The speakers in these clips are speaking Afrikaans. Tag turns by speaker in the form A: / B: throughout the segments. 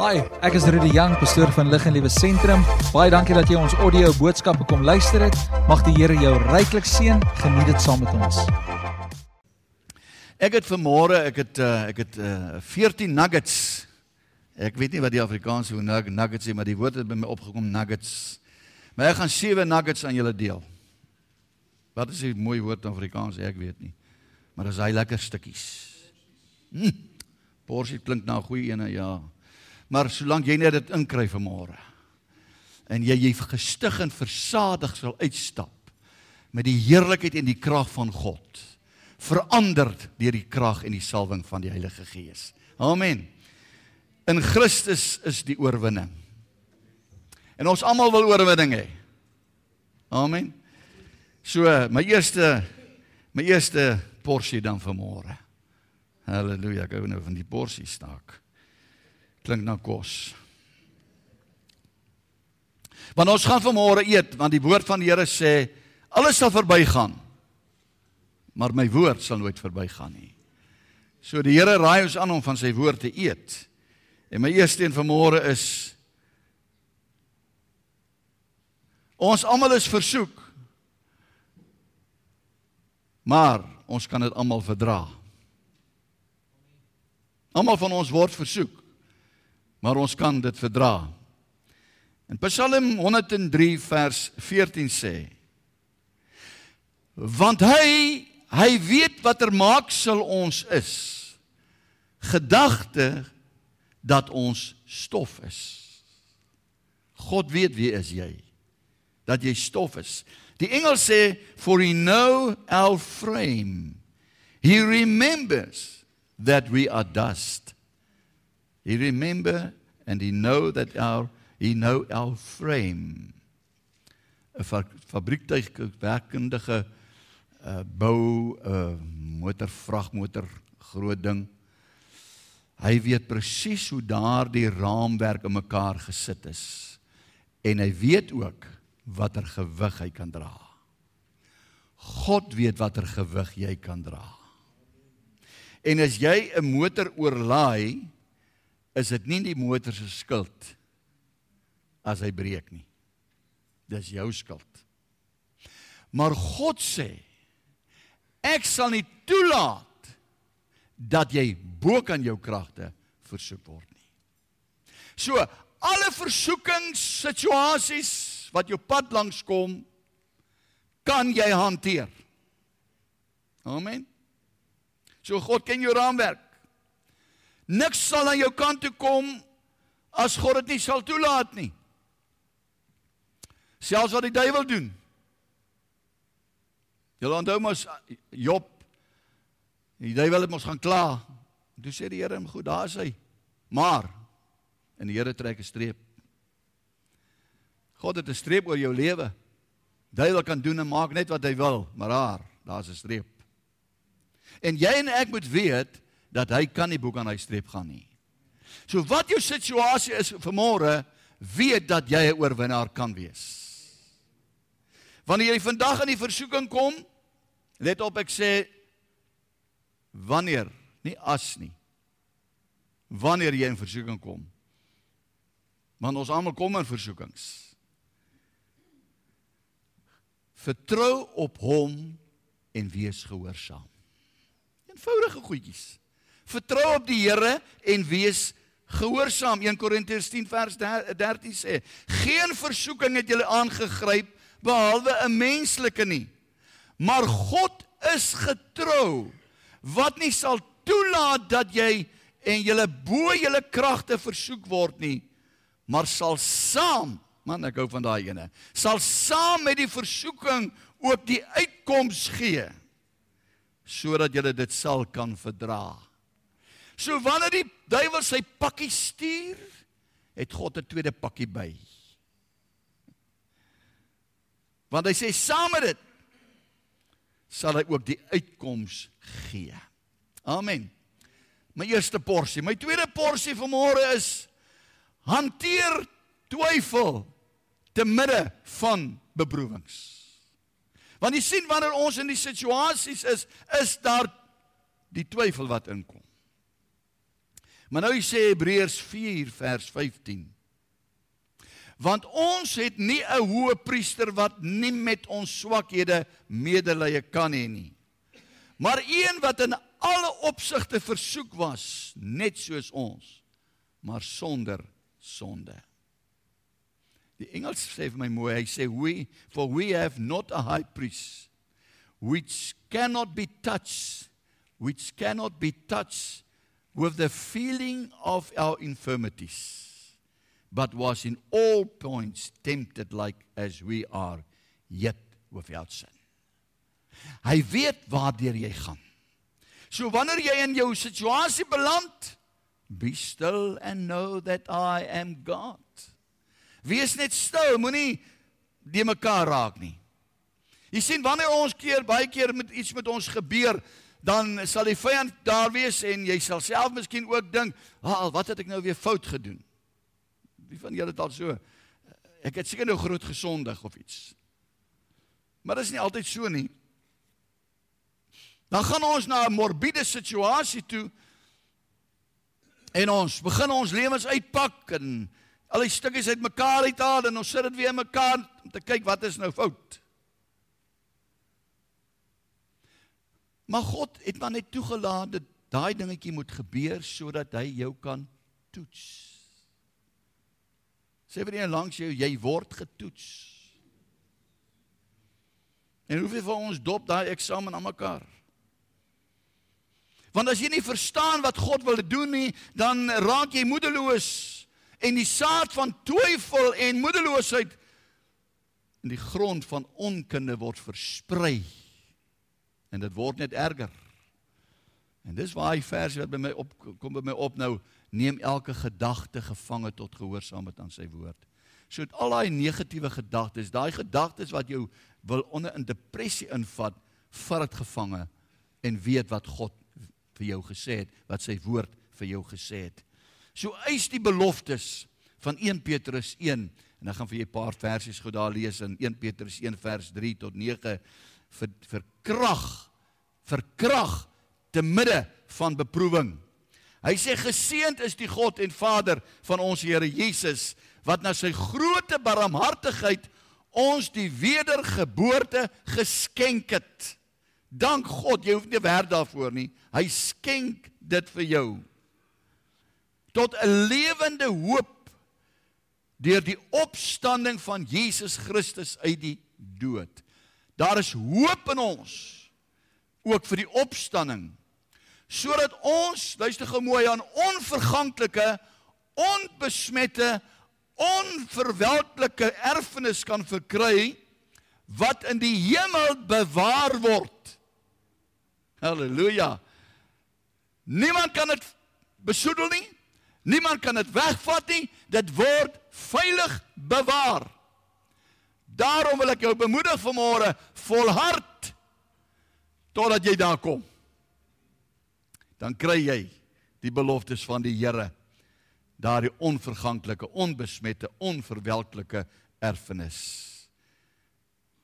A: Hi, ek is Rudy Jang, pastoor van Lig en Liewe Sentrum. Baie dankie dat jy ons audio boodskappe kom luister het. Mag die Here jou ryklik seën. Geniet dit saam met ons.
B: Ek het vanmôre, ek het uh, ek het uh, 14 nuggets. Ek weet nie wat die Afrikaanse woord nuggets is, maar die woord het by my opgekom nuggets. Maar ek gaan sewe nuggets aan julle deel. Wat is 'n mooi woord in Afrikaans? Ek weet nie. Maar dis hy lekker stukkies. Hm. Porsie klink na 'n goeie ene, ja. Maar solank jy net dit inkry vanmôre en jy jy gestig en versadig sal uitstap met die heerlikheid en die krag van God verander deur die krag en die salwing van die Heilige Gees. Amen. In Christus is die oorwinning. En ons almal wil oorwinning hê. Amen. So, my eerste my eerste porsie dan vanmôre. Halleluja, hou nou van die porsie staak klink na kos. Want ons gaan vanmôre eet want die woord van die Here sê alles sal verbygaan. Maar my woord sal nooit verbygaan nie. So die Here raai ons aan om van sy woord te eet. En my eerste een vanmôre is ons almal is versoek. Maar ons kan dit almal verdra. Almal van ons word versoek maar ons kan dit verdra. In Psalm 103 vers 14 sê: Want hy hy weet watter maaksel ons is. Gedagte dat ons stof is. God weet wie is jy? Dat jy stof is. Die engel sê for he know our frame. He remembers that we are dust. He remember and he know that our he know our frame. 'n fabriektuigwerkendige uh bou 'n uh, motor vragmotor groot ding. Hy weet presies hoe daardie raamwerk in mekaar gesit is en hy weet ook watter gewig hy kan dra. God weet watter gewig jy kan dra. En as jy 'n motor oorlaai, is dit nie die motor se skuld as hy breek nie. Dis jou skuld. Maar God sê ek sal nie toelaat dat jy bo kan jou kragte versoek word nie. So alle versoekings situasies wat jou pad langs kom kan jy hanteer. Amen. So God ken jou raamwerk. Niks sal aan jou kant toe kom as God dit nie sal toelaat nie. Selfs wat die duiwel doen. Jy onthou mos Job. Die duiwel het mos gaan kla. Toe sê die Here hom, "Goed, daar is hy." Maar en die Here trek 'n streep. God het 'n streep oor jou lewe. Duiwel kan doen en maak net wat hy wil, maar daar, daar's 'n streep. En jy en ek moet weet dat hy kan nie boek aan hy streep gaan nie. So wat jou situasie is vanmôre, weet dat jy 'n oorwinnaar kan wees. Wanneer jy vandag in die versoeking kom, let op ek sê wanneer, nie as nie. Wanneer jy in versoeking kom. Want ons almal kom in versoekings. Vertrou op hom en wees gehoorsaam. Eenvoudige goedjies. Vertrou op die Here en wees gehoorsaam. 1 Korintiërs 10 vers 13 sê: Geen versoeking het julle aangegryp behalwe 'n menslike nie. Maar God is getrou wat nie sal toelaat dat jy en julle bo julle kragte versoek word nie, maar sal saam, man ek hou van daai ene, sal saam met die versoeking ook die uitkoms gee sodat julle dit sal kan verdra. So wanneer die duiwel sy pakkie stuur, het God 'n tweede pakkie by. Want hy sê saam met dit sal hy ook die uitkoms gee. Amen. My eerste porsie, my tweede porsie vanmôre is hanteer twyfel te midde van beproewings. Want jy sien wanneer ons in die situasies is, is daar die twyfel wat inkom. Maar nou sê Hebreërs 4 vers 15. Want ons het nie 'n hoë priester wat nie met ons swakhede medelee kan hê nie. Maar een wat in alle opsigte versoek was, net soos ons, maar sonder sonde. Die Engels sê vir my mooi, hy sê we for we have not a high priest which cannot be touched which cannot be touched with the feeling of our infirmities but was in all points tempted like as we are yet without sin. Hy weet waardeur jy gaan. So wanneer jy in jou situasie beland, be still and know that I am God. Wees net stil, moenie die mekaar raak nie. Jy sien wanneer ons keer baie keer met iets met ons gebeur, dan sal die vyand daar wees en jy sal self miskien ook dink, "Ag, ah, wat het ek nou weer fout gedoen?" Wie van julle het al so ek het seker nou groot gesondig of iets. Maar dit is nie altyd so nie. Dan gaan ons na 'n morbiede situasie toe en ons begin ons lewens uitpak en al die stukkies uitmekaar uithaal en ons sit dit weer in mekaar om te kyk wat is nou fout. Maar God het maar net toegelaat dat daai dingetjie moet gebeur sodat hy jou kan toets. Sê vir een langs jou, jy word getoets. En hoeveel van ons dop daai eksamen aan mekaar? Want as jy nie verstaan wat God wil doen nie, dan raak jy moedeloos en die saad van twyfel en moedeloosheid in die grond van onkunde word versprei. En dit word net erger. En dis waar hy vers wat by my op kom by my op nou neem elke gedagte gevange tot gehoorsaamheid aan sy woord. So dit al daai negatiewe gedagtes, daai gedagtes wat jou wil onder in depressie invat, vat dit gevange en weet wat God vir jou gesê het, wat sy woord vir jou gesê het. So eis die beloftes van 1 Petrus 1 en ek gaan vir julle 'n paar versies gou daar lees in 1 Petrus 1 vers 3 tot 9 vir vir krag vir krag te midde van beproewing. Hy sê geseënd is die God en Vader van ons Here Jesus wat na sy groote barmhartigheid ons die wedergeboorte geskenk het. Dank God, jy hoef nie werk daarvoor nie. Hy skenk dit vir jou tot 'n lewende hoop deur die opstanding van Jesus Christus uit die dood. Daar is hoop in ons ook vir die opstanding sodat ons, luister gou mooi aan, onverganklike, onbesmette, onverwelklike erfenis kan verkry wat in die hemel bewaar word. Halleluja. Niemand kan dit besoedel nie. Niemand kan dit wegvat nie. Dit word veilig bewaar. Daarom wil ek jou bemoedig vanmôre, volhard totdat jy daar kom. Dan kry jy die beloftes van die Here. Daardie onverganklike, onbesmette, onverwelklike erfenis.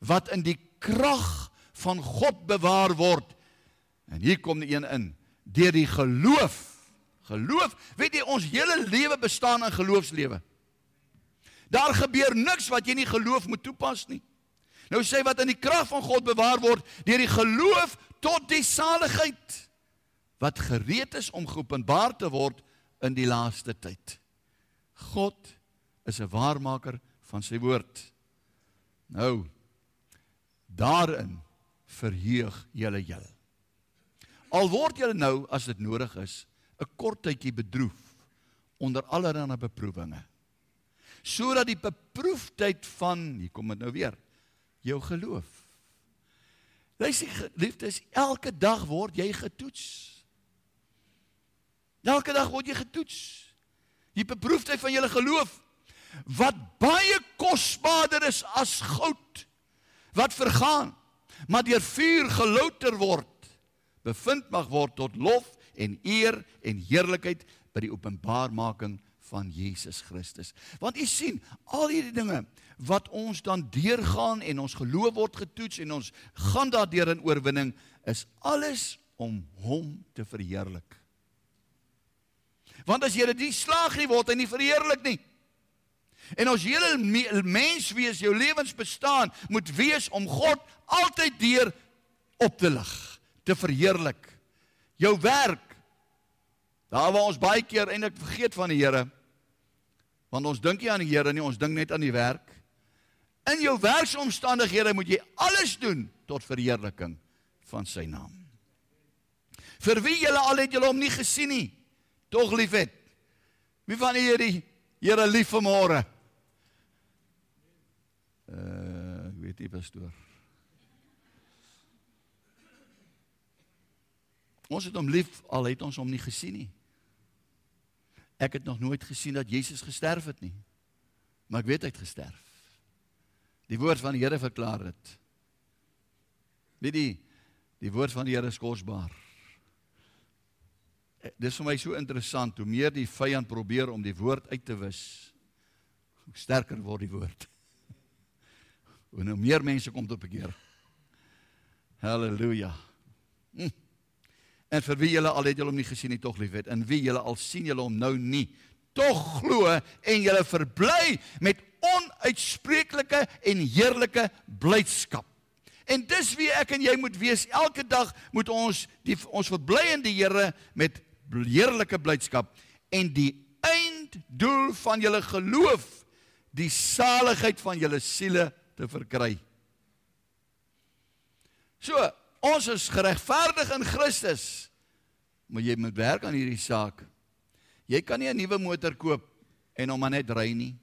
B: Wat in die krag van God bewaar word. En hier kom die een in, deur die geloof Geloof, weet jy ons hele lewe bestaan in geloofslewe. Daar gebeur niks wat jy nie geloof moet toepas nie. Nou sê wat in die krag van God bewaar word deur die geloof tot die saligheid wat gereed is om geopenbaar te word in die laaste tyd. God is 'n waarmaker van sy woord. Nou daarin verheug julle julle. Al word julle nou as dit nodig is 'n kort tydjie bedroef onder allerlei beproewinge. Sodat die beproefdheid van, hier kom dit nou weer, jou geloof. Luister geliefdes, elke dag word jy getoets. Elke dag word jy getoets. Die beproefdheid van jou geloof wat baie kosbaarder is as goud wat vergaan, maar deur vuur gelouter word, bevind mag word tot lof en eer en heerlikheid by die openbaarmaking van Jesus Christus. Want u sien, al hierdie dinge wat ons dan deurgaan en ons geloof word getoets en ons gaan daardeur in oorwinning is alles om hom te verheerlik. Want as jy dit nie slaag nie, word hy nie verheerlik nie. En ons hele mens wees, jou lewensbestaan moet wees om God altyd deur op te lig, te verheerlik. Jou werk. Daar waar ons baie keer eintlik vergeet van die Here. Want ons dink nie aan die Here nie, ons dink net aan die werk. In jou werksomstandighede moet jy alles doen tot verheerliking van sy naam. Vir wie julle al het julle hom nie gesien nie, tog liefhet. Wie van julle Here lief vanmôre? Uh, ek weet nie pastoor. Ons het hom lief al het ons hom nie gesien nie. Ek het nog nooit gesien dat Jesus gesterf het nie. Maar ek weet hy het gesterf. Die woord van die Here verklaar dit. Weet jy, die woord van die Here is kosbaar. Eh, dis vir my so interessant hoe meer die vyand probeer om die woord uit te wis, hoe sterker word die woord. Hoe nou meer mense kom tot bekeer. Halleluja. Hm. En vir wie julle al het julle hom nie gesien nie tog liefhet en wie julle al sien julle hom nou nie tog glo en julle verbly met onuitspreeklike en heerlike blydskap. En dis wie ek en jy moet wees. Elke dag moet ons die ons verbly in die Here met heerlike blydskap en die einddoel van julle geloof, die saligheid van julle siele te verkry. So, ons is geregverdig in Christus. Maar jy moet werk aan hierdie saak. Jy kan nie 'n nuwe motor koop en hom net ry nie.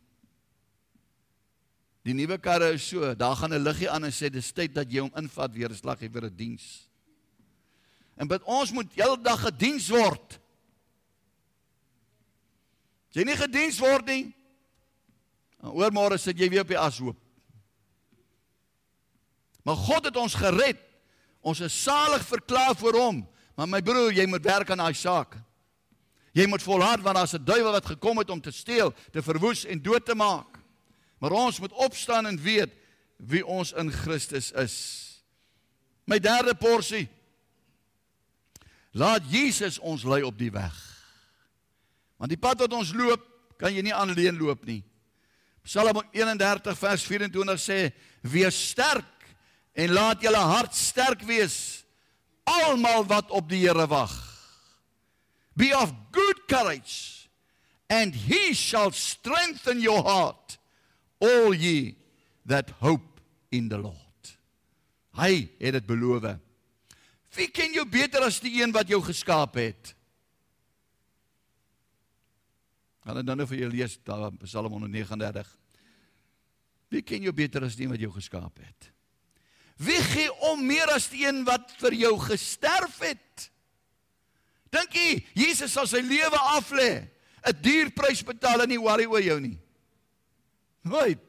B: Die nuwe karre is so, daar gaan 'n liggie aan en sê dis tyd dat jy hom invat weer, slag jy vir 'n diens. En bid ons moet heeldag gediens word. As jy nie gediens word nie, dan oormôre sit jy weer op die ashoop. Maar God het ons gered. Ons is salig verklaar voor hom. Maar my broer, jy moet werk aan daai saak. Jy moet volhard want daar's 'n duiwel wat gekom het om te steel, te verwoes en dood te maak. Maar ons moet opstaan en weet wie ons in Christus is. My derde porsie. Laat Jesus ons lei op die weg. Want die pad wat ons loop, kan jy nie alleen loop nie. Psalm 31 vers 24 sê: "Wees sterk en laat julle hart sterk wees almal wat op die Here wag. Be of good courage and he shall strengthen your heart all ye that hope in the lord. Hy het dit beloof. Wie ken jou beter as die een wat jou geskaap het? Dit dan nou vir julle lees daar Psalm 139 wie ken jou beter as die een wat jou geskaap het Wie gee om meer as die een wat vir jou gesterf het? Dink jy Jesus sal sy lewe aflê, 'n duur prys betaal en nie worry oor jou nie? Nooit.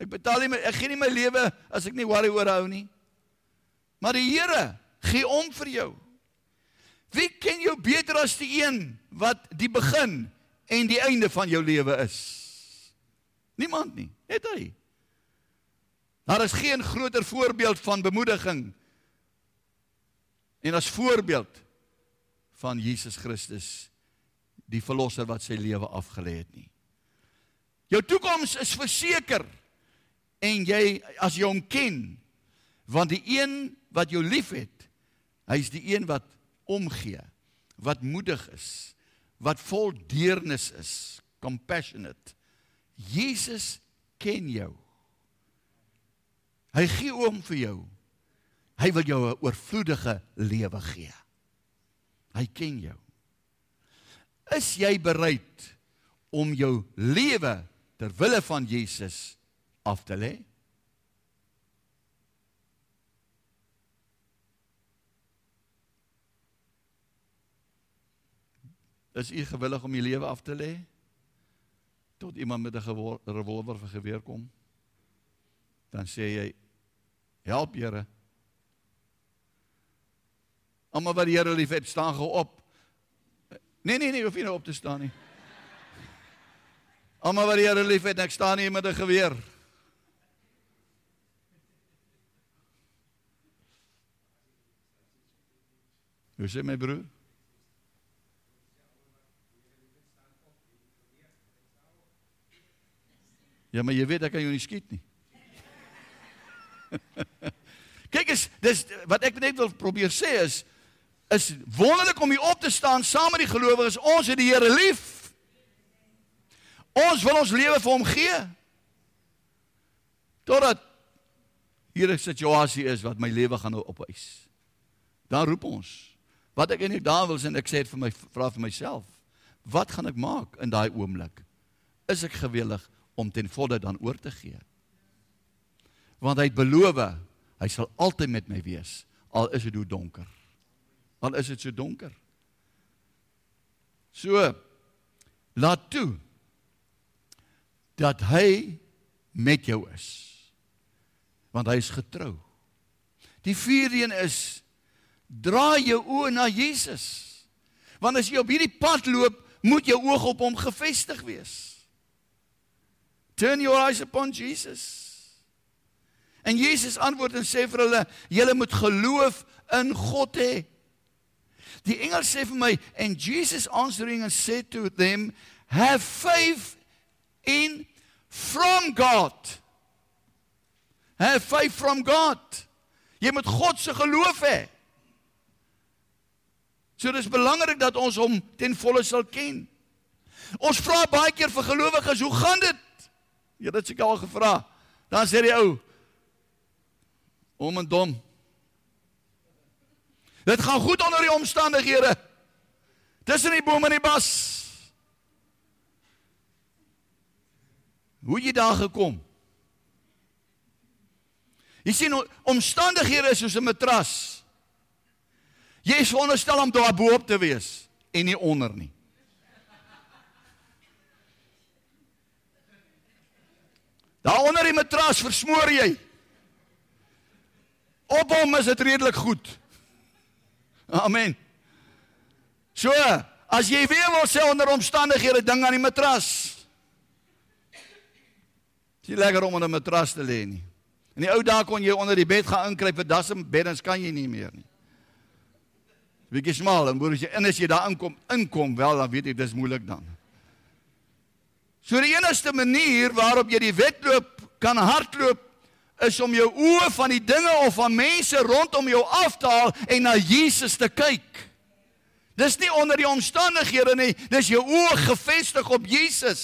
B: Ek betaal nie my ek gee nie my lewe as ek nie worry oor hou nie. Maar die Here gee om vir jou. Wie ken jou beter as die een wat die begin en die einde van jou lewe is? Niemand nie, net hy. Daar is geen groter voorbeeld van bemoediging en as voorbeeld van Jesus Christus die verlosser wat sy lewe afgelê het nie. Jou toekoms is verseker en jy as jy hom ken want die een wat jou liefhet, hy's die een wat omgee, wat moedig is, wat vol deernis is, compassionate. Jesus ken jou. Hy gee om vir jou. Hy wil jou 'n oorvloedige lewe gee. Hy ken jou. Is jy bereid om jou lewe ter wille van Jesus af te lê? Is u gewillig om u lewe af te lê tot iemand met 'n revolver vir geweer kom? dan sê jy help Here. Almal wat die Here liefhet, staan gou op. Nee nee nee, hoef nie nou op te staan nie. Almal wat die Here liefhet, ek staan hier met 'n geweer. Hoe sê my broer? Ja, maar jy weet ek kan jou nie skiet nie. Kyk eens, dis wat ek net wil probeer sê is is wonderlik om hier op te staan saam met die gelowiges. Ons het die Here lief. Ons wil ons lewe vir hom gee. Totdat hier 'n situasie is wat my lewe gaan nou opeis. Dan roep ons. Wat ek eintlik daar wil sê en ek sê dit vir my vra vir myself. Wat gaan ek maak in daai oomblik? Is ek gewillig om ten volle dan oor te gee? Want hy het beloof hy sal altyd met my wees al is dit hoe donker. Al is dit so donker. So laat toe dat hy met jou is. Want hy is getrou. Die vierde een is draai jou oë na Jesus. Want as jy op hierdie pad loop, moet jou oog op hom gefestig wees. Turn your eyes upon Jesus. En Jesus antwoord en sê vir hulle, julle moet geloof in God hê. Die engel sê vir my, and Jesus answering and said to them, have faith in from God. Have faith from God. Jy moet God se geloof hê. So dis belangrik dat ons hom ten volle sal ken. Ons vra baie keer vir gelowiges, hoe gaan dit? Jy het seker al gevra. Dan sê die ou om en dom. Dit gaan goed onder die omstandighede. Tussen die bome en die bas. Hoe jy daar gekom? Jy sien omstandighede is soos 'n matras. Jy is veronderstel om daar bo-op te wees en nie onder nie. Daar onder die matras versmoor jy. Op hom is dit redelik goed. Amen. So, as jy weer wil sê onder omstandighede ding aan die matras. Dis lekker om onder 'n matras te lê nie. In die ou dae kon jy onder die bed gaan inkruip, vir dasse beddens kan jy nie meer nie. Bietjie smal en moet jy en as jy daar inkom, inkom wel dan weet jy dis moeilik dan. So die enigste manier waarop jy die wedloop kan hardloop is om jou oë van die dinge of van mense rondom jou af te haal en na Jesus te kyk. Dis nie onder die omstandighede nie, dis jou oë gefestig op Jesus.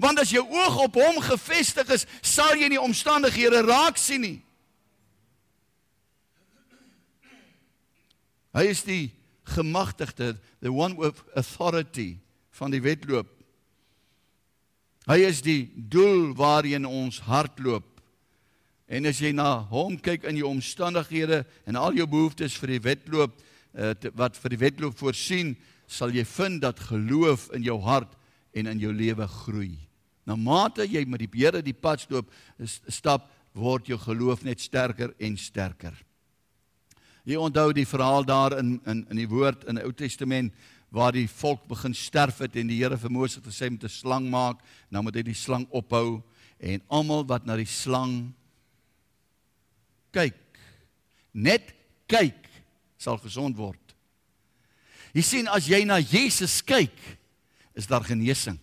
B: Want as jou oog op hom gefestig is, sal jy nie omstandighede raak sien nie. Hy is die gemagtigde, the one with authority van die wedloop. Hy is die doel waarheen ons hardloop. En as jy na hom kyk in jou omstandighede en al jou behoeftes vir die wedloop te, wat vir die wedloop voorsien, sal jy vind dat geloof in jou hart en in jou lewe groei. Na mate jy met die Here die pad stap, stap word jou geloof net sterker en sterker. Jy onthou die verhaal daar in in in die woord in die Ou Testament waar die volk begin sterf het en die Here vir Moses gesê om 'n slang maak, nou moet hy die slang ophou en almal wat na die slang kyk. Net kyk sal gesond word. Jy sien as jy na Jesus kyk, is daar genesing.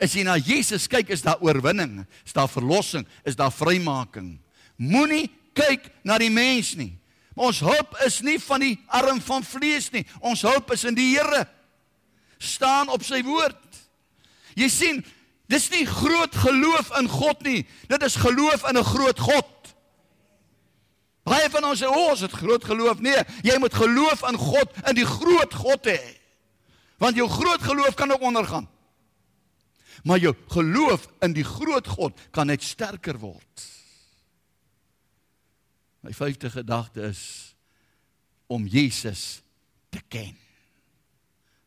B: As jy na Jesus kyk, is daar oorwinning, is daar verlossing, is daar vrymaking. Moenie kyk na die mens nie. Ons hulp is nie van die arm van vlees nie. Ons hulp is in die Here. staan op sy woord. Jy sien, dis nie groot geloof in God nie. Dit is geloof in 'n groot God. Baie van ons sê, "O, oh, ons het groot geloof." Nee, jy moet geloof in God, in die groot God hê. Want jou groot geloof kan ook ondergaan. Maar jou geloof in die groot God kan net sterker word. My vyfde gedagte is om Jesus te ken.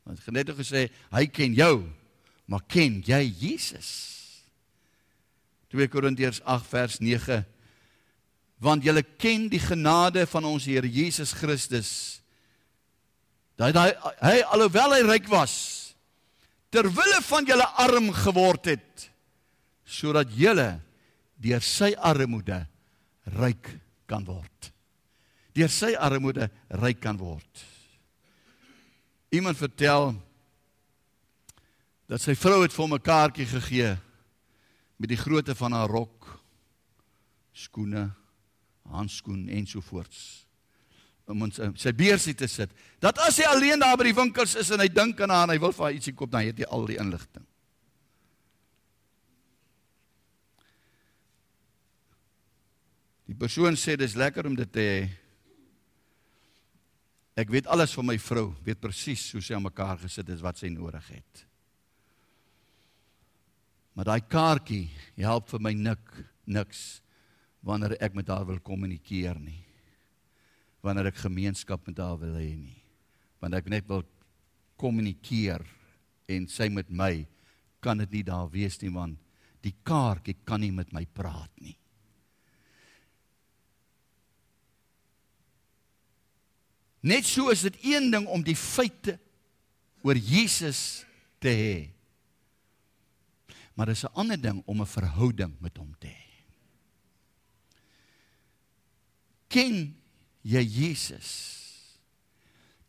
B: Want ek het net gesê hy ken jou, maar ken jy Jesus? 2 Korintiërs 8 vers 9 want julle ken die genade van ons Here Jesus Christus. Dat hy hy alhoewel hy ryk was, ter wille van julle arm geword het sodat julle deur sy armoede ryk kan word. Deur sy armoede ryk kan word. Iemand vertel dat sy vrou het vir hom 'n kaartjie gegee met die grootte van haar rok, skoene, handskoen ensovoorts om ons sy beursie te sit. Dat as hy alleen daar by die winkels is en hy dink aan haar en hy wil vir haar ietsie koop, dan het hy al die inligting. Die persoon sê dis lekker om dit te hê. Ek weet alles van my vrou, weet presies hoe sy aan mekaar gesit is wat sy nodig het. Maar daai kaartjie help vir my nik niks wanneer ek met haar wil kommunikeer nie. Wanneer ek gemeenskap met haar wil hê nie. Wanneer ek net wil kommunikeer en sy met my kan dit nie daar wees nie want die kaartjie kan nie met my praat nie. Net so is dit een ding om die feite oor Jesus te hê. Maar dis 'n ander ding om 'n verhouding met hom te hê. Ken jy Jesus?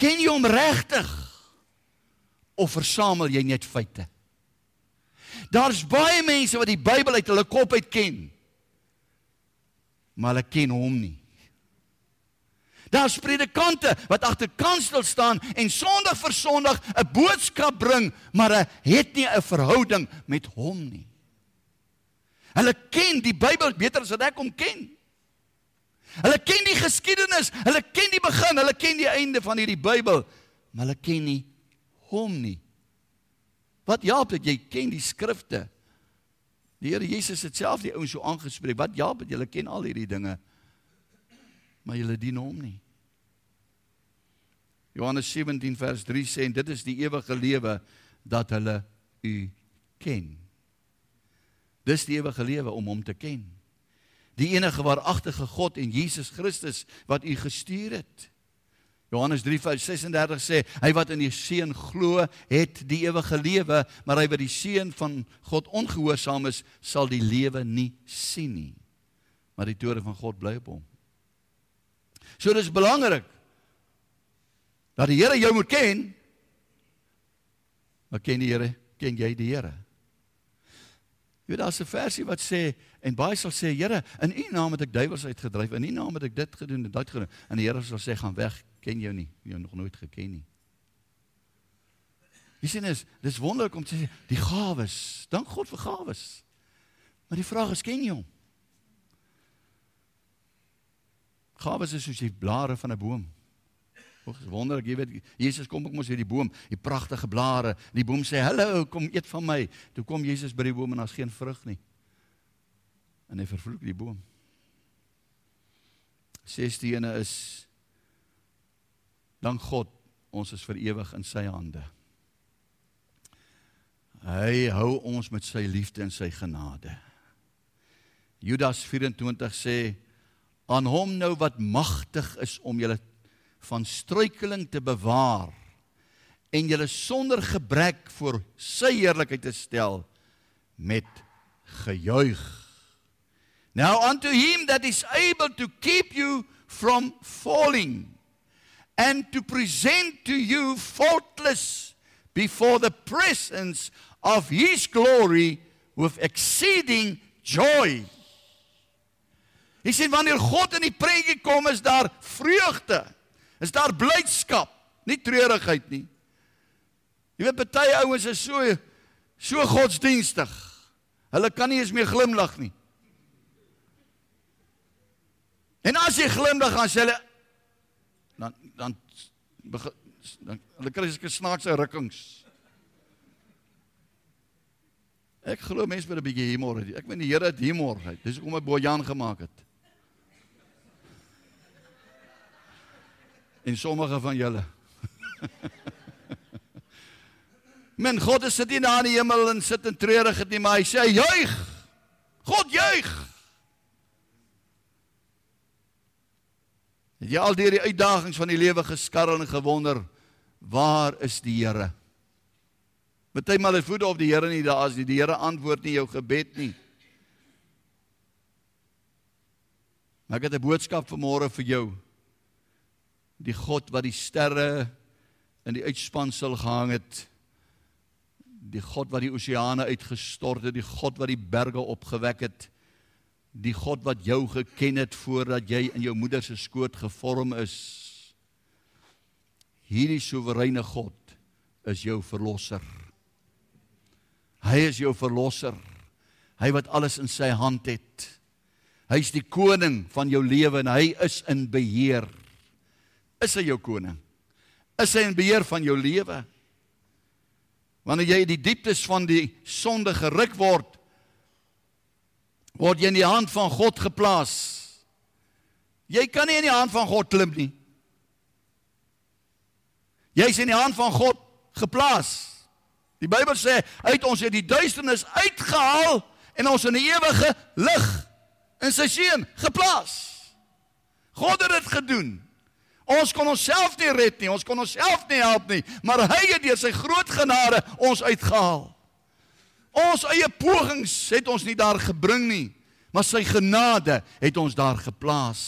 B: Ken jy hom regtig? Of versamel jy net feite? Daar's baie mense wat die Bybel uit hulle kop uit ken. Maar hulle ken hom nie. Daar's predikante wat agter kansel staan en Sondag vir Sondag 'n boodskap bring, maar hulle het nie 'n verhouding met hom nie. Hulle ken die Bybel beter as wat ek hom ken. Hulle ken die geskiedenis, hulle ken die begin, hulle ken die einde van hierdie Bybel, maar hulle ken nie hom nie. Wat help dit jy ken die skrifte? Die Here Jesus het self die ouens so aangespreek. Wat help dit julle ken al hierdie dinge? Maar julle dien hom nie. Johannes 17 vers 3 sê en dit is die ewige lewe dat hulle u ken. Dis die ewige lewe om hom te ken. Die enige waaragtige God en Jesus Christus wat u gestuur het. Johannes 3 vers 36 sê hy wat in die seun glo het die ewige lewe, maar hy wat die seun van God ongehoorsaam is, sal die lewe nie sien nie. Maar die toorn van God bly op hom. So dis belangrik dat die Here jou moet ken. Maar ken die Here, ken jy die Here? Jy weet daar's 'n versie wat sê en baie sal sê Here, in U naam het ek duiwels uitgedryf, in U naam het ek dit gedoen en dit gedoen. En die Here sal sê gaan weg, ken jou nie, jy nog nooit geken nie. Jy sien is, dis wonderlik om te sê die gawes, dank God vir gawes. Maar die vraag is ken jy hom? Gawes is soos die blare van 'n boom. Hoor, wonderlik, jy weet, Jesus kom ook mos hier die boom, die pragtige blare. Die boom sê: "Hallo, kom eet van my." Toe kom Jesus by die boom en daar's geen vrug nie. En hy vervloek die boom. Sesde ene is dank God, ons is vir ewig in sy hande. Hy hou ons met sy liefde en sy genade. Judas 24 sê aan hom nou wat magtig is om julle van struikeling te bewaar en julle sonder gebrek voor sy heerlikheid te stel met gejuig. Now unto him that is able to keep you from falling and to present to you faultless before the presence of his glory with exceeding joy. Hy sê wanneer God in die prentjie kom is daar vreugde is daar blydskap, nie treurigheid nie. Jy weet baie ouens is so so godsdienstig. Hulle kan nie eens meer glimlag nie. En as jy glimlag dan sê hulle dan dan dan hulle kry seker snaakse rukkings. Ek glo mense met 'n bietjie humor het. Ek meen die Here het humor. Dis hoekom hy Bojan gemaak het. en sommige van julle. Men God is sit nie daar in die hemel en sit in treurigheid nie, maar hy sê juig. God juig. Het jy al deur die uitdagings van die lewe geskarrel en gewonder waar is die Here? Partymal is voete op die Here nie daar as die, die Here antwoord nie jou gebed nie. Maar ek het 'n boodskap vir môre vir jou die God wat die sterre in die uitspansel gehang het die God wat die oseane uitgestort het, die God wat die berge opgewek het, die God wat jou geken het voordat jy in jou moeder se skoot gevorm is. Hierdie soewereine God is jou verlosser. Hy is jou verlosser. Hy wat alles in sy hand het. Hy's die koning van jou lewe en hy is in beheer. Is hy jou koning? Is hy in beheer van jou lewe? Wanneer jy in die dieptes van die sonde geruk word, word jy in die hand van God geplaas. Jy kan nie in die hand van God klim nie. Jy's in die hand van God geplaas. Die Bybel sê het ons uit die duisternis uitgehaal en ons in die ewige lig in sy seun geplaas. God het dit gedoen. Ons kon onsself nie red nie, ons kon onsself nie help nie, maar hy het deur sy groot genade ons uitgehaal. Ons eie pogings het ons nie daar gebring nie, maar sy genade het ons daar geplaas.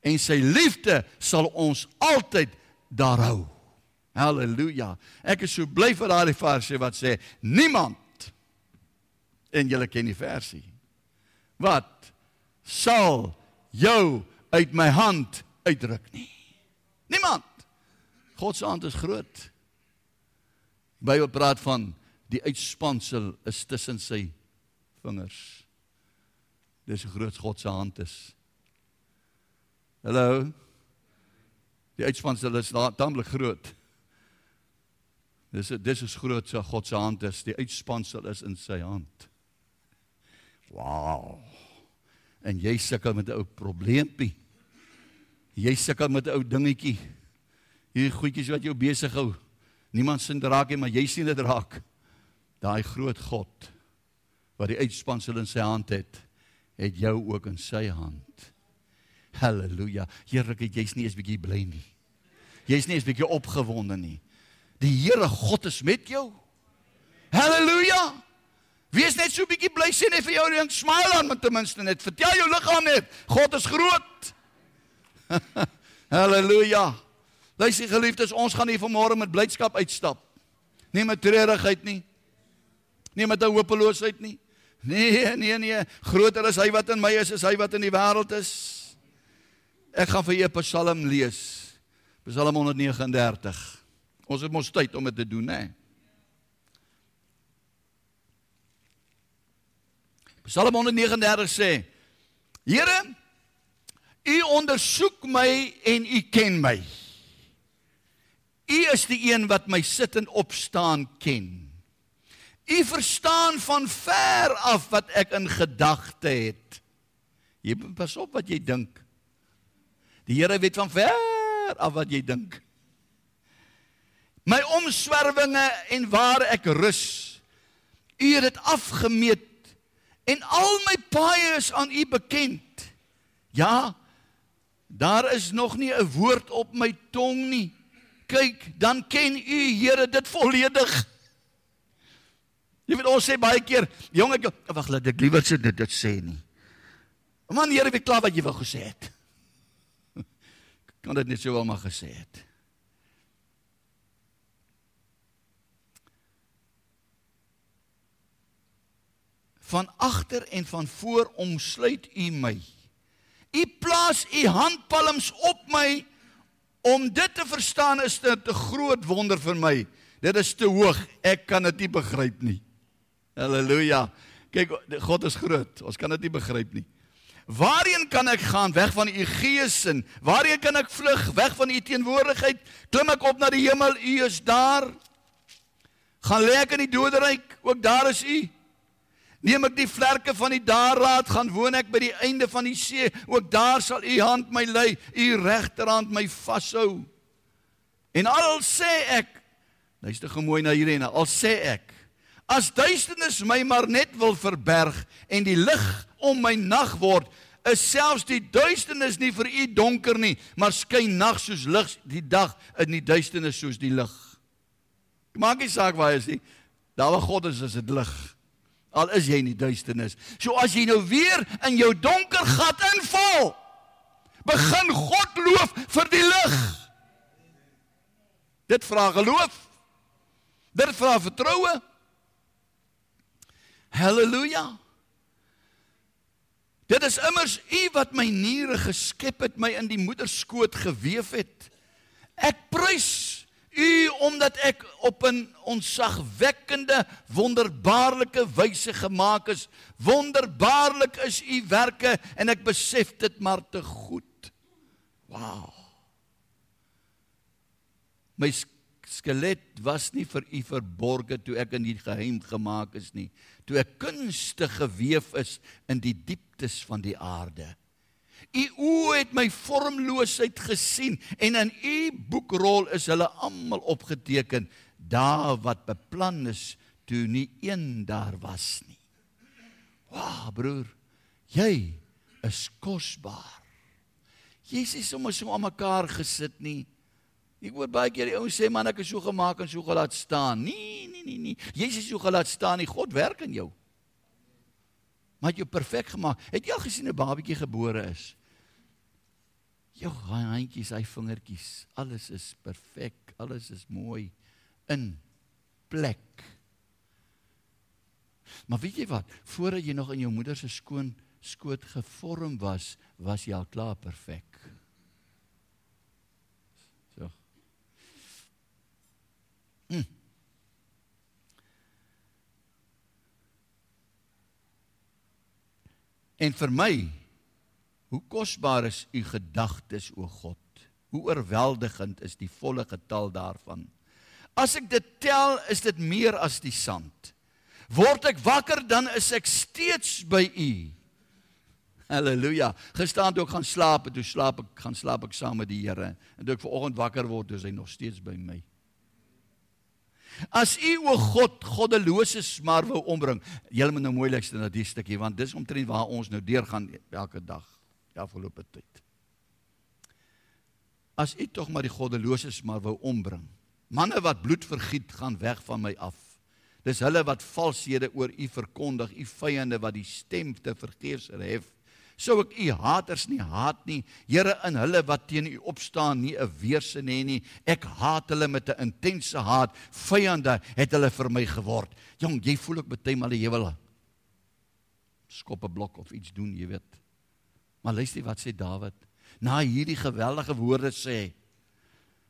B: En sy liefde sal ons altyd daar hou. Halleluja. Ek is so bly vir daardie versie wat sê niemand en julle ken die versie. Wat sal jou uit my hand uitdruk nie. Niemand. God se hand is groot. Bybel praat van die uitspansel is tussen sy vingers. Dis hoe groot God se hand is. Hallo. Die uitspansel is taamlik groot. Dis dis is groot so God se hand is. Die uitspansel is in sy hand. Wow. En jy sukkel met 'n ou probleempie. Jy sukkel met 'n ou dingetjie. Hierdie goedjies wat jou besig hou. Niemand sien dit raak nie, maar jy sien dit raak. Daai groot God wat die uitspansel in sy hand het, het jou ook in sy hand. Halleluja. Here, jy's nie eens bietjie bly nie. Jy's nie eens bietjie opgewonde nie. Die Here God is met jou. Halleluja. Wees net so bietjie bly sien hy vir jou 'n smile aan met ten minste net. Vertel jou liggaam net, God is groot. Halleluja. Luister geliefdes, ons gaan hier vanmôre met blydskap uitstap. Nie met treurigheid nie. Nie met 'n hopeloosheid nie. Nee, nee, nee. Groter is hy wat in my is, is hy wat in die wêreld is. Ek gaan vir julle 'n Psalm lees. Psalm 139. Ons het mos tyd om dit te doen, hè. Psalm 139 sê: Here, U ondersoek my en U ken my. U is die een wat my sit en opstaan ken. U verstaan van ver af wat ek in gedagte het. Jy pas op wat jy dink. Die Here weet van ver af wat jy dink. My omswervinge en waar ek rus. U het dit afgemeet en al my paaie is aan u bekend. Ja, Daar is nog nie 'n woord op my tong nie. Kyk, dan ken u Here dit volledig. Jy weet ons sê baie keer, jong ek wag, laat ek liewer sê dit dit sê nie. Man, Here weet klaar wat jy wou gesê het. Kan dit net sou wel maar gesê het. Van agter en van voor omsluit u my. U plaas u handpalms op my om dit te verstaan is dit 'n groot wonder vir my. Dit is te hoog. Ek kan dit nie begryp nie. Halleluja. Kyk, God is groot. Ons kan dit nie begryp nie. Waarheen kan ek gaan weg van u gees en waarheen kan ek vlug weg van u teenwoordigheid? Klim ek op na die hemel? U is daar. Gaan lê ek in die doderyk? Ook daar is u. Neem ek die vlerke van die daarraad gaan woon ek by die einde van die see ook daar sal u hand my lei u regterhand my vashou En al sê ek luister gemooi na hierdie en al sê ek as duisternis my maar net wil verberg en die lig om my nag word is selfs die duisternis nie vir u donker nie maar skyn nag soos lig die dag in die duisternis soos die lig Maak nie saak waar jy is nie daar waar God is is dit lig al is jy in die duisternis. So as jy nou weer in jou donker gat inval, begin God loof vir die lig. Dit vra geloof. Dit vra vertroue. Halleluja. Dit is immers U wat my niere geskep het, my in die moederskoot gewewe het. Ek prys U omdat ek op 'n onsagwekkende, wonderbaarlike wyse gemaak is. Wonderbaarlik is U werke en ek besef dit maar te goed. Wow. My skelet was nie vir u verborge toe ek in die geheim gemaak is nie toe ek kunstig gewewe is in die dieptes van die aarde. U oë het my vormloosheid gesien en in u boekrol is hulle almal opgeteken daar wat beplan is toe nie een daar was nie. Wa broer jy is kosbaar. Jy is nie sommer so aan mekaar gesit nie Ek hoor baie keer die ouens sê man ek is so gemaak en so gelaat staan. Nee, nee, nee, nee. Jesus is so gelaat staan, nie God werk in jou. Maar jy perfek gemaak. Het jy al gesien 'n babatjie gebore is? Jou handjies, hy vingertjies, alles is perfek, alles is mooi in plek. Maar weet jy wat? Voordat jy nog in jou moeder se skoon skoot gevorm was, was jy al klaar perfek. Hm. En vir my, hoe kosbaar is u gedagtes o God? Hoe oorweldigend is die volle getal daarvan? As ek dit tel, is dit meer as die sand. Word ek wakker, dan is ek steeds by u. Halleluja. Gisterand toe ek gaan slaap, toe slaap ek, gaan slaap ek saam met die Here. En toe ek vanoggend wakker word, is hy nog steeds by my. As u o God goddeloses maar wou ombring. Julle moet nou mooi luister na die stukkie want dis omtrent waar ons nou deurgaan elke dag die afgelope tyd. As u tog maar die goddeloses maar wou ombring. Manne wat bloed vergiet gaan weg van my af. Dis hulle wat valshede oor u verkondig, u vyande wat die stem te vergeefs hef sou ek u haters nie haat nie. Here in hulle wat teen u opstaan nie 'n weerse nê nie. Ek haat hulle met 'n intense haat. Vyande het hulle vir my geword. Jong, jy voel ook baie maal jy wil skop 'n blok of iets doen, jy weet. Maar luister wat sê Dawid. Na hierdie geweldige woorde sê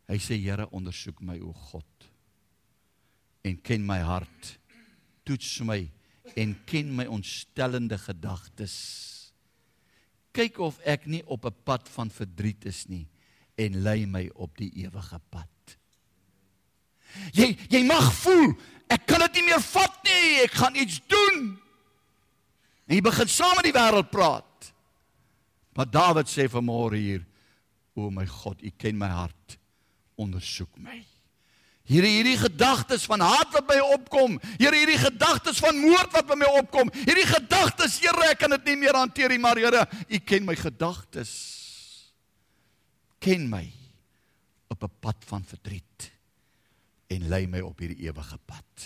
B: hy sê Here ondersoek my o God en ken my hart. Toets my en ken my ontstellende gedagtes kyk of ek nie op 'n pad van verdriet is nie en lei my op die ewige pad. Jy jy mag voel ek kan dit nie meer vat nie, ek gaan iets doen. En jy begin saam met die wêreld praat. Maar Dawid sê vanmôre hier, o my God, U ken my hart. Ondersoek my. Here hierdie gedagtes van haat wat by opkom, Here hierdie gedagtes van moord wat by my opkom, hierdie gedagtes, Here, ek kan dit nie meer hanteer nie, maar Here, U ken my gedagtes. Ken my op 'n pad van verdriet en lei my op hierdie ewige pad.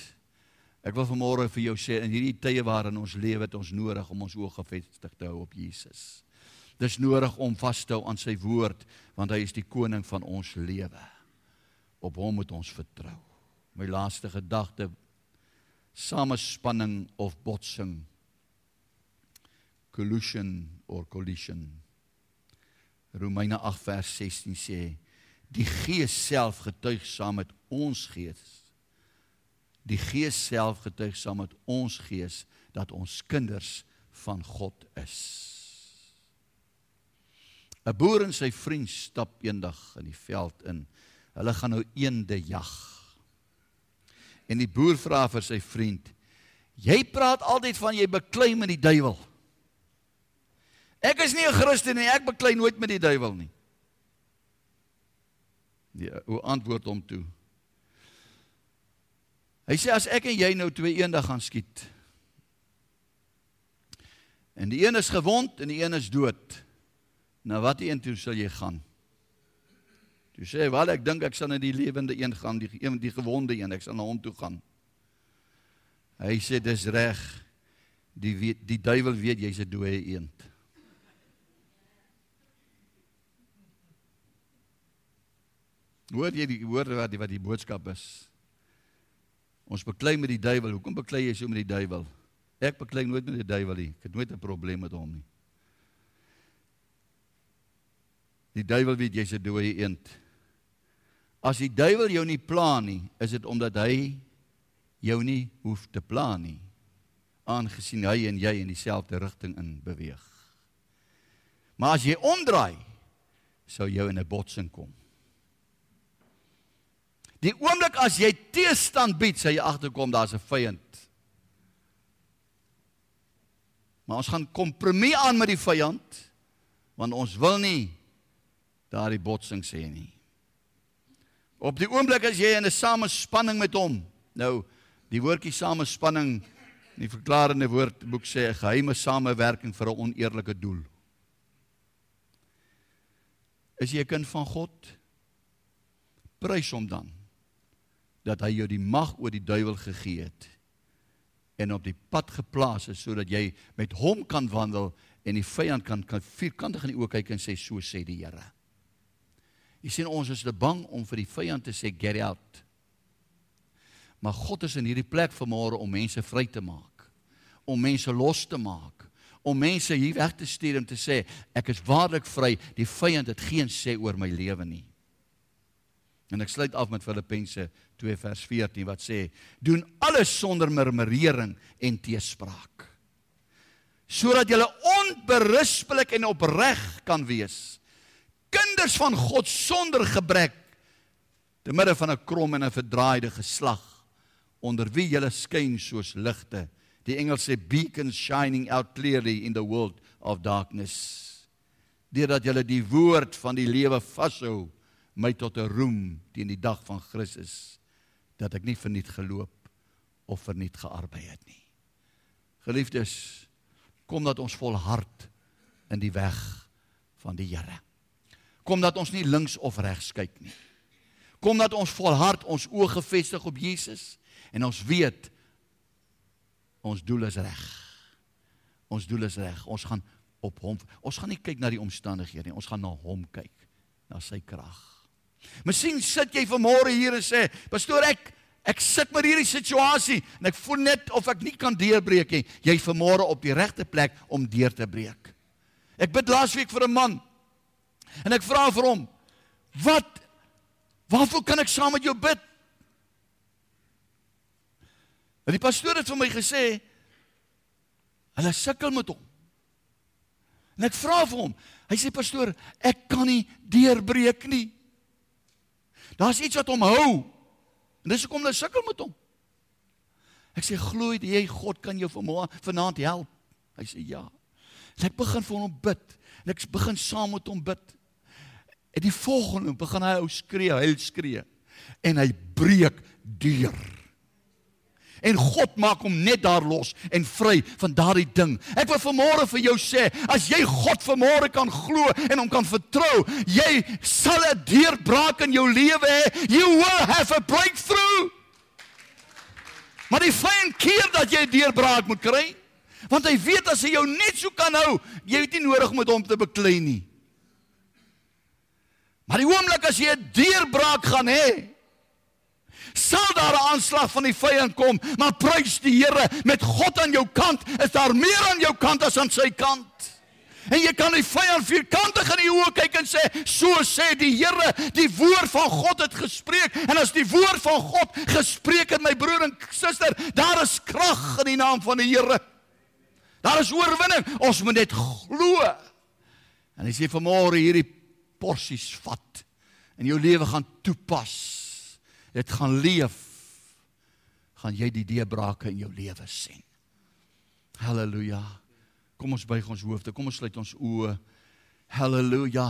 B: Ek wil vanmôre vir jou sê in hierdie tye waarin ons lewe, het ons nodig om ons oë gefestig te hou op Jesus. Dis nodig om vas te hou aan sy woord want hy is die koning van ons lewe op hom moet ons vertrou. My laaste gedagte samespanning of botsing collusion or collision. Romeine 8 vers 16 sê die gees self getuig saam met ons gees. Die gees self getuig saam met ons gees dat ons kinders van God is. 'n boer en sy vriend stap eendag in die veld in Hulle gaan nou eende jag. En die boer vra vir sy vriend: "Jy praat altyd van jy beklei met die duiwel." Ek is nie 'n Christen nie, ek beklei nooit met die duiwel nie. Ja, hoe antwoord hom toe? Hy sê as ek en jy nou twee eendag gaan skiet. En die een is gewond en die een is dood. Na watter een toe sal jy gaan? Toe sê hy, "Wel, ek dink ek sal na die lewende een gaan, die een die gewonde een, ek sal na hom toe gaan." Hy sê, "Dis reg. Die weet, die duiwel weet jy's 'n dooie eend." Hoor jy die woorde wat die wat die boodskap is? Ons beklei met die duiwel. Hoekom beklei jy so met die duiwel? Ek beklei nooit met die duiwel nie. Ek het nooit 'n probleem met hom nie. Die duiwel weet jy's 'n dooie eend. As die duiwel jou nie pla nie, is dit omdat hy jou nie hoef te pla nie. Aangesien hy en jy in dieselfde rigting in beweeg. Maar as jy omdraai, sou jy in 'n botsing kom. Die oomblik as jy teestand bied, sê jy agterkom daar's 'n vyand. Maar ons gaan kompromie aan met die vyand want ons wil nie daardie botsing sê nie. Op die oomblik as jy in 'n samespanning met hom, nou die woordjie samespanning in die verklarende woordboek sê 'n geheime samewerking vir 'n oneerlike doel. Is jy 'n kind van God? Prys hom dan dat hy jou die mag oor die duiwel gegee het en op die pad geplaas is sodat jy met hom kan wandel en die vyand kan kan vierkantig in die oë kyk en sê so sê die Here. Jy sien ons is te bang om vir die vyand te sê get out. Maar God is in hierdie plek vanmôre om mense vry te maak. Om mense los te maak. Om mense hier weg te stuur om te sê ek is waarlik vry. Die vyand het geen sê oor my lewe nie. En ek sluit af met Filippense 2 vers 14 wat sê: "Doen alles sonder murmurering en teespraak, sodat julle onberispelik en opreg kan wees, kinders van God sonder gebrek, te midde van 'n krom en 'n verdraaide geslag, onder wie julle skyn soos ligte." Die Engels sê beacons shining out clearly in the world of darkness. Deurdat julle die woord van die lewe vashou my tot 'n roem teen die dag van Christus dat ek nie verniet geloop of verniet gearbei het nie. Geliefdes, kom dat ons volhard in die weg van die Here. Kom dat ons nie links of regs kyk nie. Kom dat ons volhard ons oë gefestig op Jesus en ons weet ons doel is reg. Ons doel is reg. Ons gaan op hom. Ons gaan nie kyk na die omstandighede nie. Ons gaan na hom kyk, na sy krag. Miskien sit jy vanmôre hier en sê, "Pastoor, ek ek sit met hierdie situasie en ek voel net of ek nie kan deurbreek nie." Jy is vanmôre op die regte plek om deur te breek. Ek bid laasweek vir 'n man. En ek vra vir hom, "Wat waarvoor kan ek saam met jou bid?" En die pastoor het vir my gesê, "Hulle sukkel met hom." En ek vra vir hom, hy sê pastoor, "Ek kan nie deurbreek nie." Daar's iets wat hom hou. En dis hoekom hulle sukkel met hom. Ek sê glo jy God kan jou vanaand help? Hy sê ja. En ek begin vir hom bid. En ek begin saam met hom bid. En die volgende begin hy ou skree, hy skree. En hy breek deur en God maak hom net daar los en vry van daardie ding. Ek wil vanmôre vir jou sê, as jy God vanmôre kan glo en hom kan vertrou, jy sal 'n deurbraak in jou lewe hê. You will have a breakthrough. Maar die fyn keer dat jy 'n deurbraak moet kry, want hy weet as hy jou net so kan hou, jy het nie nodig om met hom te beklei nie. Maar die oomblik as jy 'n deurbraak gaan hê, sal daar 'n aanslag van die vyand kom, maar prys die Here, met God aan jou kant, is daar meer aan jou kant as aan sy kant. En jy kan die vyand vierkantig in die oë kyk en sê, so sê die Here, die woord van God het gespreek en as die woord van God gespreek het my broer en suster, daar is krag in die naam van die Here. Daar is oorwinning. Ons moet net glo. En as jy vanmôre hierdie porsies vat en jou lewe gaan toepas, dit gaan leef, gaan jy die deurbrake in jou lewe sien. Halleluja. Kom ons buig ons hoofde, kom ons sluit ons oë. Halleluja.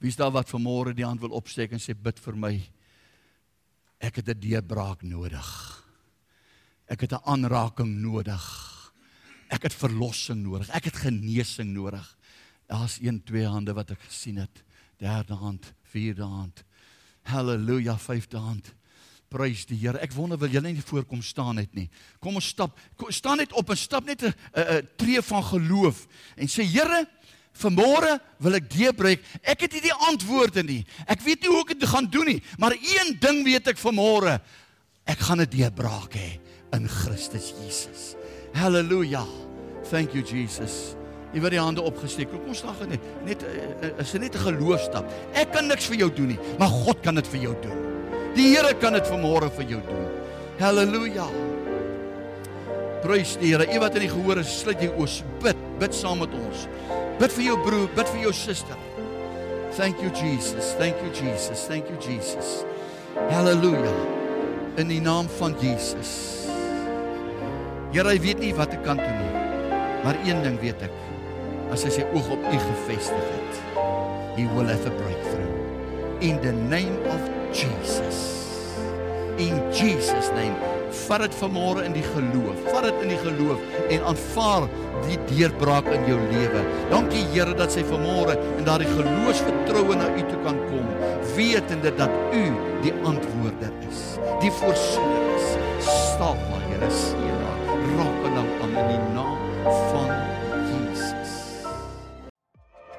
B: Wie is daar wat vanmôre die hand wil opsteek en sê bid vir my? Ek het 'n deurbraak nodig. Ek het 'n aanraking nodig. Ek het verlossing nodig. Ek het genesing nodig. Daar's 1 2 hande wat ek gesien het. Derde hand, vierde hand. Halleluja, vyfde hand. Prys die Here. Ek wonder wil julle nie voorkom staan net nie. Kom ons stap. Kom, staan net op en stap net 'n 'n tree van geloof en sê Here, vanmôre wil ek deurbreek. Ek het nie die antwoorde nie. Ek weet nie hoe ek dit gaan doen nie, maar een ding weet ek vanmôre. Ek gaan 'n deurbraak hê in Christus Jesus. Halleluja. Thank you Jesus. Jy word die hande opgesteek. Kom ons staan net. Net eh, is dit net 'n geloofstap. Ek kan niks vir jou doen nie, maar God kan dit vir jou doen. Die Here kan dit vanmôre vir jou doen. Halleluja. Prys die Here. U wat in die gehoor is, sluit jou oë. Bid, bid saam met ons. Bid vir jou broer, bid vir jou suster. Thank you Jesus. Thank you Jesus. Thank you Jesus. Halleluja. In die naam van Jesus. Here, hy weet nie wat ek kan doen nie. Maar een ding weet ek. As hy sy oog op U gefestig het, he will have a breakthrough. In the name of Jesus. In Jesus name. Vat dit vanmôre in die geloof. Vat dit in die geloof en aanvaar die deurbraak in jou lewe. Dankie Here dat sy vanmôre in daardie geloofsvertroue na U toe kan kom, wetende dat U die antwoorder is, die voorsiener is. Stap maar Here seën haar. Raak aan hom aan in die naam van.